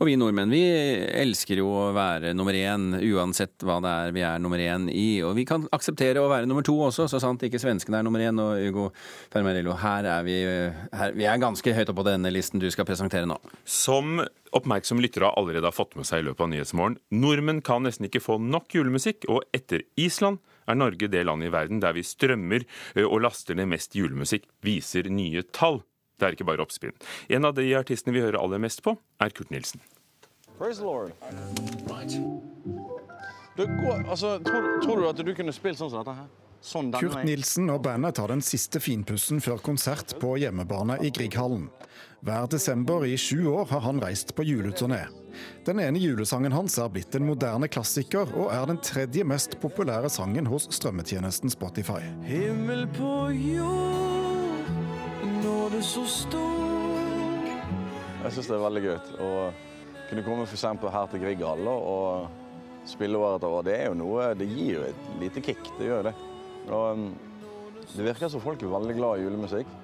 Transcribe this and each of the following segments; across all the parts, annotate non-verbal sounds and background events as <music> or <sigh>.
Og vi nordmenn vi elsker jo å være nummer én, uansett hva det er vi er nummer én i. Og vi kan akseptere å være nummer to også, så sant ikke svenskene er nummer én. Og Ugo Fermarello, her er vi, her, vi er ganske høyt oppe på denne listen du skal presentere nå. Som oppmerksomme lyttere allerede har fått med seg i løpet av Nyhetsmorgen, nordmenn kan nesten ikke få nok julemusikk, og etter Island er Norge det landet i verden der vi strømmer og laster ned mest julemusikk, viser nye tall. Det er ikke bare oppspinn. En av de artistene vi hører aller mest på, er Kurt Nilsen. Du, altså, tror, tror, du at du kunne spilt sånn som dette her? Sånn Kurt Nilsen og bandet tar den siste finpussen før konsert på hjemmebane i Grieghallen. Hver desember i sju år har han reist på juleturné. Den ene julesangen hans er blitt en moderne klassiker, og er den tredje mest populære sangen hos strømmetjenesten Spotify. Himmel på jord, når du så stor Jeg syns det er veldig gøy å kunne komme for her til Grieghallen og spille året etter år. Det er jo noe, det gir jo et lite kick. Det gjør det. Og um, det virker som folk er veldig glad i julemusikk.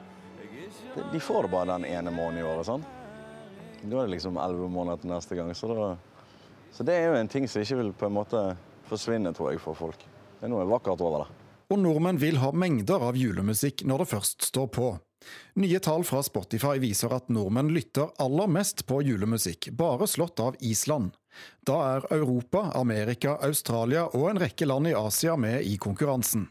De får det bare den ene måneden i året. sånn. Da er det liksom elleve måneder til neste gang. Så, da, så, det er jo en ting som ikke vil på en måte forsvinne, tror jeg, for folk. Det er noe vakkert over det. Og nordmenn vil ha mengder av julemusikk når det først står på. Nye tall fra Spotify viser at nordmenn lytter aller mest på julemusikk, bare slått av Island. Da er Europa, Amerika, Australia og en rekke land i Asia med i konkurransen.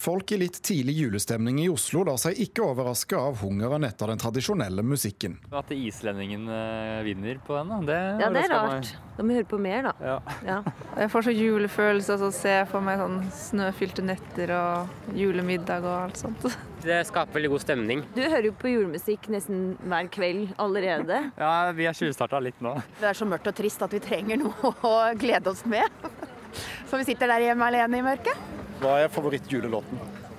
Folk i litt tidlig julestemning i Oslo lar seg ikke overraske av hungeren etter den tradisjonelle musikken. At islendingen eh, vinner på den, det, ja, det er rart. Da må vi høre på mer, da. Ja. Ja. <laughs> Jeg får så julefølelse av å se for meg sånn snøfylte netter og julemiddag og alt sånt. <laughs> Det skaper veldig god stemning. Du hører jo på julemusikk nesten hver kveld allerede. <laughs> Ja, vi har tjuvstarta litt nå. Det er så mørkt og trist at vi trenger noe å glede oss med. Så vi sitter der hjemme alene i mørket. Hva er favorittjulelåten?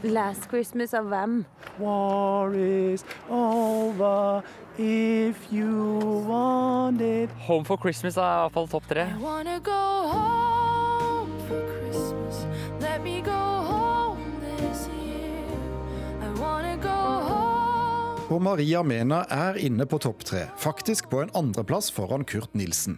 Last Christmas av hvem? War is over if you want it. Home for Christmas er iallfall topp tre. I hvert fall topp for Christmas. Let me go home this year. I wanna go home. Og Maria Mena er inne på topp tre, faktisk på en andreplass foran Kurt Nilsen.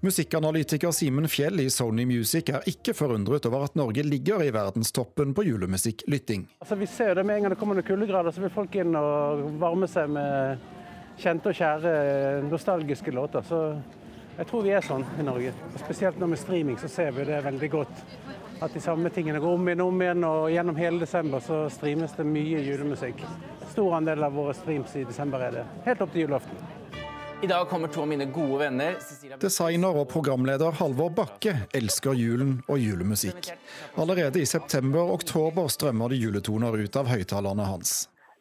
Musikkanalytiker Simen Fjell i Sony Music er ikke forundret over at Norge ligger i verdenstoppen på julemusikklytting. Altså, vi ser jo det med en gang det kommer noen kuldegrader, så vil folk inn og varme seg med kjente og kjære nostalgiske låter. Så jeg tror vi er sånn i Norge. Spesielt nå med streaming så ser vi det veldig godt. At de samme tingene går om igjen og om igjen, og gjennom hele desember så streames det mye julemusikk. Stor andel av våre streams i desember er det. Helt opp til julaften. I dag kommer to av mine gode venner. Designer og programleder Halvor Bakke elsker julen og julemusikk. Allerede i september-oktober strømmer det juletoner ut av høyttalerne hans.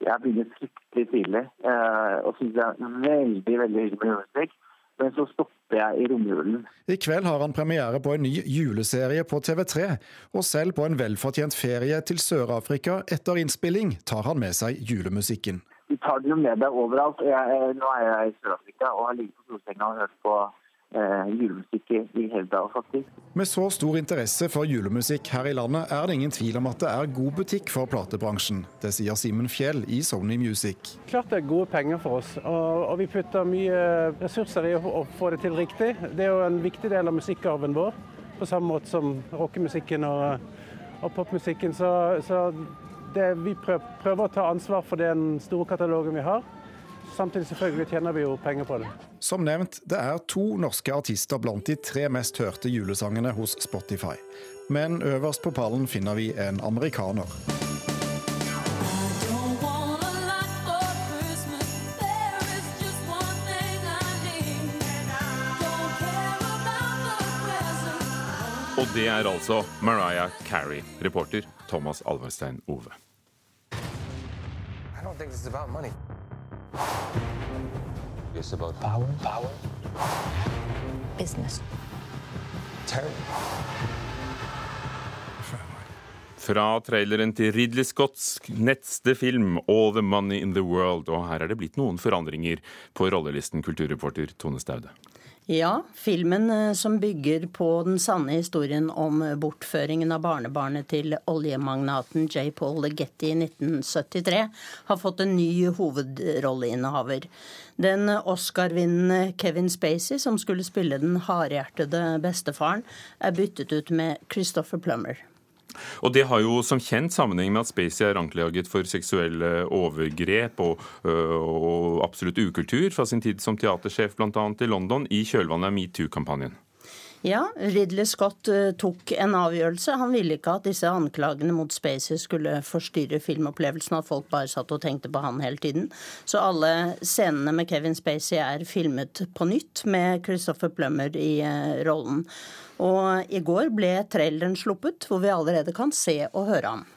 Jeg begynner fryktelig tidlig eh, og syns det er veldig veldig hyggelig med julemusikk. Men så stopper jeg i romjulen. I kveld har han premiere på en ny juleserie på TV3. Og selv på en velfortjent ferie til Sør-Afrika etter innspilling tar han med seg julemusikken tar det jo med deg overalt. Jeg, nå er jeg i Sør-Afrika og har ligget på solsenga og hørt på eh, julemusikk i, hele dag, faktisk. Med så stor interesse for julemusikk her i landet, er det ingen tvil om at det er god butikk for platebransjen. Det sier Simen Fjell i Sony Music. Klart det er gode penger for oss, og, og vi putter mye ressurser i å, å få det til riktig. Det er jo en viktig del av musikkarven vår, på samme måte som rockemusikken og, og popmusikken. Så, så det, vi prøver å ta ansvar for den store katalogen vi har. Samtidig selvfølgelig tjener vi jo penger på det. Som nevnt, det er to norske artister blant de tre mest hørte julesangene hos Spotify. Men øverst på pallen finner vi en amerikaner. Og det er altså Mariah Carey, reporter Thomas Alverstein Ove. Think this is about money. It's about power. Power. Business. Terror. Fra traileren til Ridley Scotts neste film 'All the Money in the World'. Og her er det blitt noen forandringer på rollelisten, kulturreporter Tone Staude. Ja, filmen eh, som bygger på den sanne historien om bortføringen av barnebarnet til oljemagnaten J. Paul Getty i 1973, har fått en ny hovedrolleinnehaver. Den Oscar-vinnende Kevin Spacey, som skulle spille den hardhjertede bestefaren, er byttet ut med Christopher Plummer. Og det har jo som kjent sammenheng med at Spacey er anklaget for seksuelle overgrep og, øh, og absolutt ukultur fra sin tid som teatersjef bl.a. i London i kjølvannet av metoo-kampanjen. Ja, Ridley Scott eh, tok en avgjørelse. Han ville ikke at disse anklagene mot Spacey skulle forstyrre filmopplevelsen, at folk bare satt og tenkte på han hele tiden. Så alle scenene med Kevin Spacey er filmet på nytt, med Christopher Plummer i eh, rollen. Og i går ble traileren sluppet, hvor vi allerede kan se og høre ham.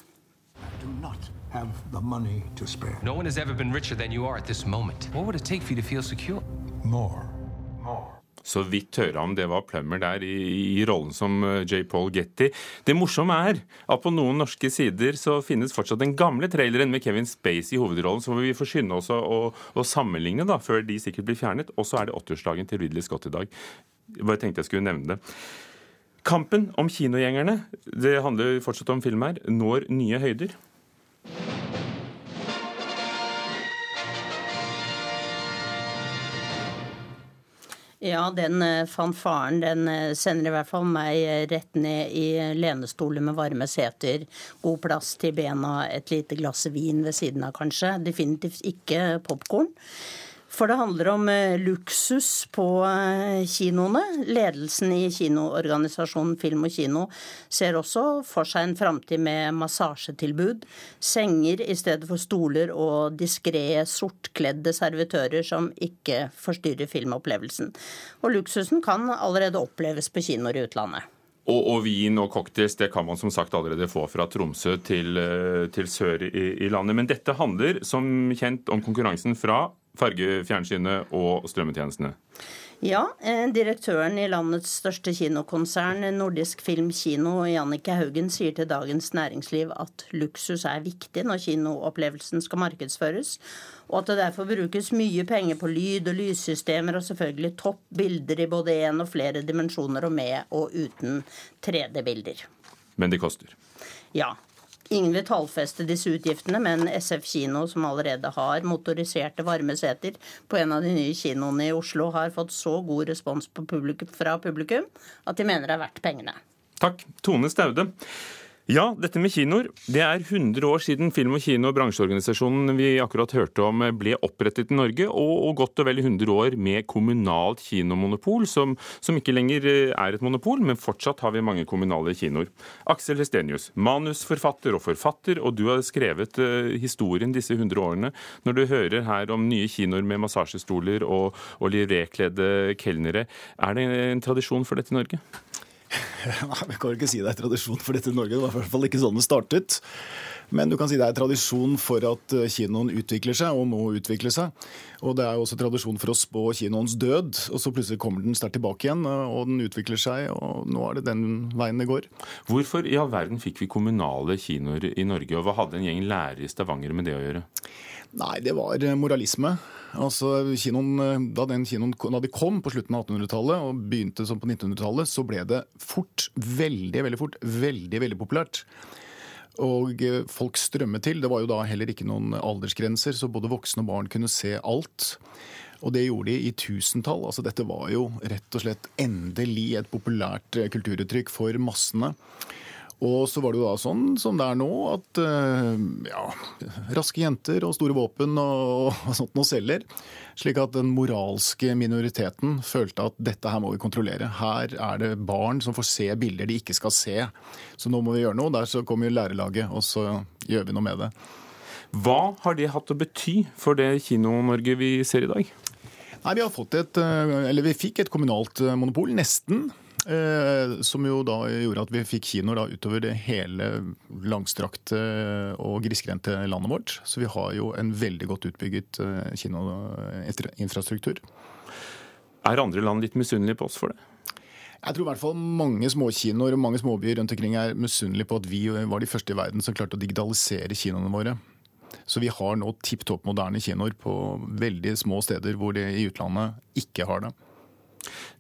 have the money to spare. No one has ever been richer than you are at this moment. What would it take for you to feel secure? More. Så vidt hører om det var Plummer der i, i rollen som øh, J. Paul Getty. Det morsomme er at på noen norske sider så finnes fortsatt den gamle traileren med Kevin Spacey i hovedrollen, så vi får skynde oss å, å, å sammenligne da, før de sikkert blir fjernet. Og så er det 80-årsdagen til Ridley Scott i dag. Jeg bare tenkte jeg skulle nevne det. Kampen om kinogjengerne, det handler fortsatt om film her, når nye høyder. Ja, den eh, fanfaren den eh, sender i hvert fall meg eh, rett ned i lenestoler med varme seter. God plass til bena, et lite glass vin ved siden av kanskje. Definitivt ikke popkorn. For det handler om eh, luksus på eh, kinoene. Ledelsen i kinoorganisasjonen Film og Kino ser også for seg en framtid med massasjetilbud, senger i stedet for stoler og diskré, sortkledde servitører som ikke forstyrrer filmopplevelsen. Og luksusen kan allerede oppleves på kinoer i utlandet. Og, og, vin og cocktails det kan man som sagt allerede få fra Tromsø til, eh, til sør i, i, landet. Men dette handler som kjent om konkurransen fra fargefjernsynet og strømmetjenestene. Ja, eh, direktøren i landets største kinokonsern, Nordisk Film Kino, Jannicke Haugen, sier til Dagens Næringsliv at luksus er viktig når kinoopplevelsen skal markedsføres, og at det derfor brukes mye penger på lyd og lyssystemer og selvfølgelig topp bilder i både én og flere dimensjoner og med og uten 3D-bilder. Men det koster? Ja. Ingen vil tallfeste disse utgiftene, men SF kino, som allerede har motoriserte varmeseter på en av de nye kinoene i Oslo, har fått så god respons publikum, fra publikum at de mener det er verdt pengene. Takk. Tone Staude. Ja, dette med kinoer. Det er 100 år siden Film- og kino- og bransjeorganisasjonen vi akkurat hørte om ble opprettet i Norge, og, godt og vel 100 år med kommunalt kinomonopol, som, som, ikke lenger eh, er et monopol, men fortsatt har vi mange kommunale kinoer. Aksel Hestenius, manusforfatter og forfatter, og du har skrevet uh, historien disse 100 årene. Når du hører her om nye kinoer med massasjestoler og, og livré-kledde kelnere, er det en tradisjon for dette i Norge? <laughs> Nei, Vi kan ikke si det er tradisjon for dette i Norge. Det var i hvert fall ikke sånn det startet. Men du kan si det er tradisjon for at eh, kinoen utvikler seg, og må utvikle seg. Og det er også tradisjon for å spå kinoens død, og så plutselig kommer den sterkt tilbake igjen. Eh, og den utvikler seg, og nå er det den veien det går. Hvorfor i all verden fikk vi kommunale kinoer i Norge, og hva hadde en gjeng lærere i Stavanger med det å gjøre? Nei, det var eh, moralisme. Altså, kinoen, da den kinoen da de kom på slutten av 1800-tallet og begynte som på 1900-tallet, så ble det fort, veldig, veldig fort, veldig, veldig populært. Og eh, folk strømmet til. Det var jo da heller ikke noen aldersgrenser, så både voksne og barn kunne se alt. Og det gjorde de i tusentall. Altså, dette var jo rett og slett endelig et populært eh, kulturuttrykk for massene. Og så var det jo da sånn som det er nå, at eh, ja, raske jenter og store våpen og, og sånt noe selger. Slik at den moralske minoriteten følte at dette her må vi kontrollere. Her er det barn som får se bilder de ikke skal se. Så nå må vi gjøre noe. Der så kommer jo lærerlaget, og så gjør vi noe med det. Hva har det hatt å bety for det Kino-Norge vi ser i dag? Nei, Vi har fått et, eh, eller vi fikk et kommunalt monopol, nesten. Eh, som jo da gjorde at vi fikk kinoer da utover det hele langstrakte og grisgrendte landet vårt. Så vi har jo en veldig godt utbygget eh, kinoinfrastruktur. Er andre land litt misunnelige på oss for det? Jeg tror i hvert fall mange småkinoer og mange småbyer rundt omkring er misunnelige på at vi var de første i verden som klarte å digitalisere kinoene våre. Så vi har nå tipp topp moderne kinoer på veldig små steder hvor de i utlandet ikke har det.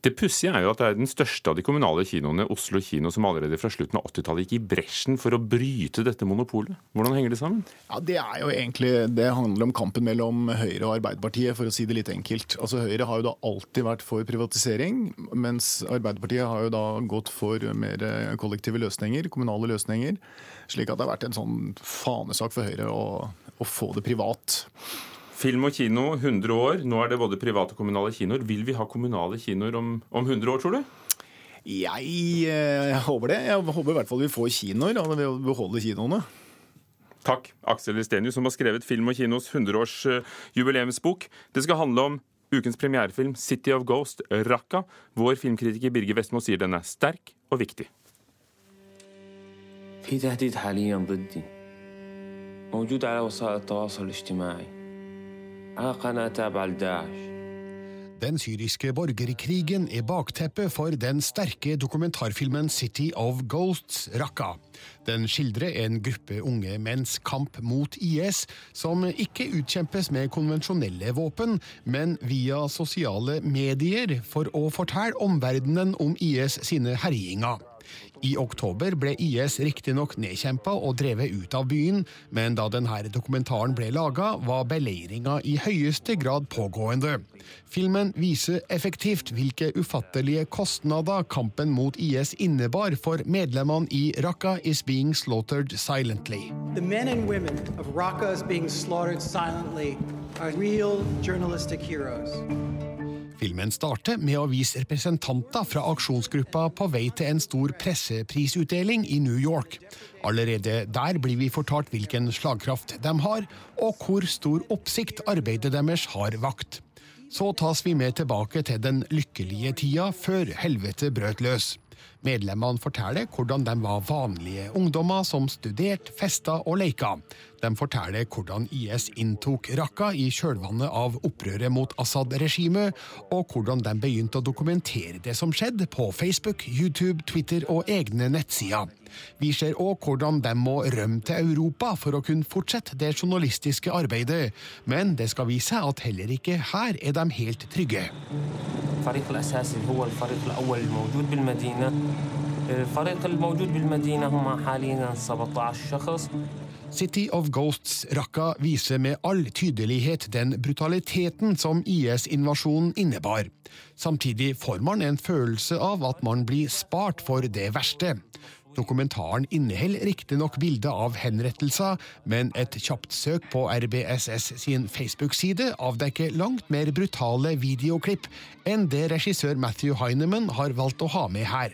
Det pussige er jo at det er den største av de kommunale kinoene, Oslo kino, som allerede fra slutten av 80-tallet gikk i bresjen for å bryte dette monopolet. Hvordan henger det sammen? Ja, Det er jo egentlig, det handler om kampen mellom Høyre og Arbeiderpartiet, for å si det litt enkelt. Altså Høyre har jo da alltid vært for privatisering, mens Arbeiderpartiet har jo da gått for mer kollektive løsninger, kommunale løsninger. Slik at det har vært en sånn fanesak for Høyre å, å få det privat. Film og kino 100 år. Nå er det både private og kommunale kinoer. Vil vi ha kommunale kinoer om, om 100 år, tror du? Jeg, eh, jeg håper det. Jeg håper i hvert fall vi får kinoer ja, ved å beholde kinoene. Takk, Aksel Estenius, som har skrevet Film og kinos 100-års jubileumsbok. Det skal handle om ukens premierefilm 'City of Ghost', Raqqa. Vår filmkritiker Birger Vestmo sier den er sterk og viktig. في تهديد حاليا ضدي موجود على وسائل التواصل الاجتماعي den syriske borgerkrigen er bakteppet for den sterke dokumentarfilmen City of Ghosts, Raqqa. Den skildrer en gruppe unge menns kamp mot IS, som ikke utkjempes med konvensjonelle våpen, men via sosiale medier for å fortelle omverdenen om IS sine herjinger. I oktober ble IS riktignok nedkjempa og drevet ut av byen, men da denne dokumentaren ble laga, var beleiringa i høyeste grad pågående. Filmen viser effektivt hvilke ufattelige kostnader kampen mot IS innebar for medlemmene i Raqqa is being slaughtered silently. The men and women Raqqa is being slaughtered silently are real journalistic heroes. Filmen starter med å vise representanter fra aksjonsgruppa på vei til en stor presseprisutdeling i New York. Allerede der blir vi fortalt hvilken slagkraft de har, og hvor stor oppsikt arbeidet deres har vakt. Så tas vi med tilbake til den lykkelige tida før helvete brøt løs. Medlemmene forteller hvordan de var vanlige ungdommer som studerte, festa og leika. De forteller hvordan IS inntok Raqqa i kjølvannet av opprøret mot Assad-regimet, og hvordan de begynte å dokumentere det som skjedde på Facebook, YouTube, Twitter og egne nettsider. Vi ser òg hvordan de må rømme til Europa for å kunne fortsette det journalistiske arbeidet, men det skal vise seg at heller ikke her er de helt trygge. الفريق الأساسي هو الفريق الأول الموجود بالمدينة الفريق الموجود بالمدينة هم حاليا 17 شخص City of Ghosts Raqqa viser med all tydelighet den brutaliteten som IS-invasjonen innebar. Samtidig får man en følelse av at man blir spart for det verste. Dokumentaren inneholder riktignok bilder av henrettelser, men et kjapt søk på RBSS sin Facebook-side avdekker langt mer brutale videoklipp enn det regissør Matthew Heineman har valgt å ha med her.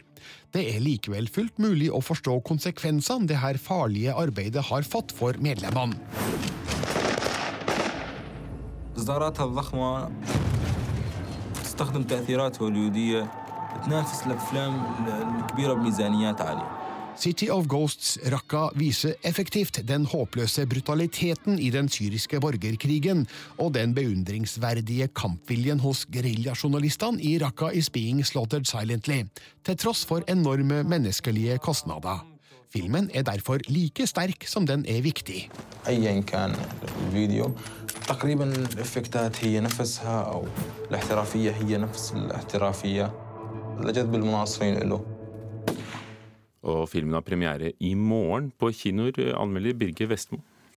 Det er likevel fullt mulig å forstå konsekvensene det her farlige arbeidet har fått for medlemmene. إصداراتها الضخمة تستخدم تأثيرات هوليودية تنافس الأفلام الكبيرة بميزانيات عالية City of Ghosts Raqqa viser effektivt den håpløse brutaliteten i den syriske borgerkrigen og den beundringsverdige kampviljen hos geriljajournalistene i Raqqa is being slaughtered silently, til tross for enorme menneskelige kostnader. Filmen er derfor like sterk som den er viktig. أيا كان الفيديو تقريبا الإفكتات هي نفسها أو الاحترافية هي نفس الاحترافية لجذب المناصرين له og filmen har premiere i morgen på kinoer, anmelder Birger Vestmo.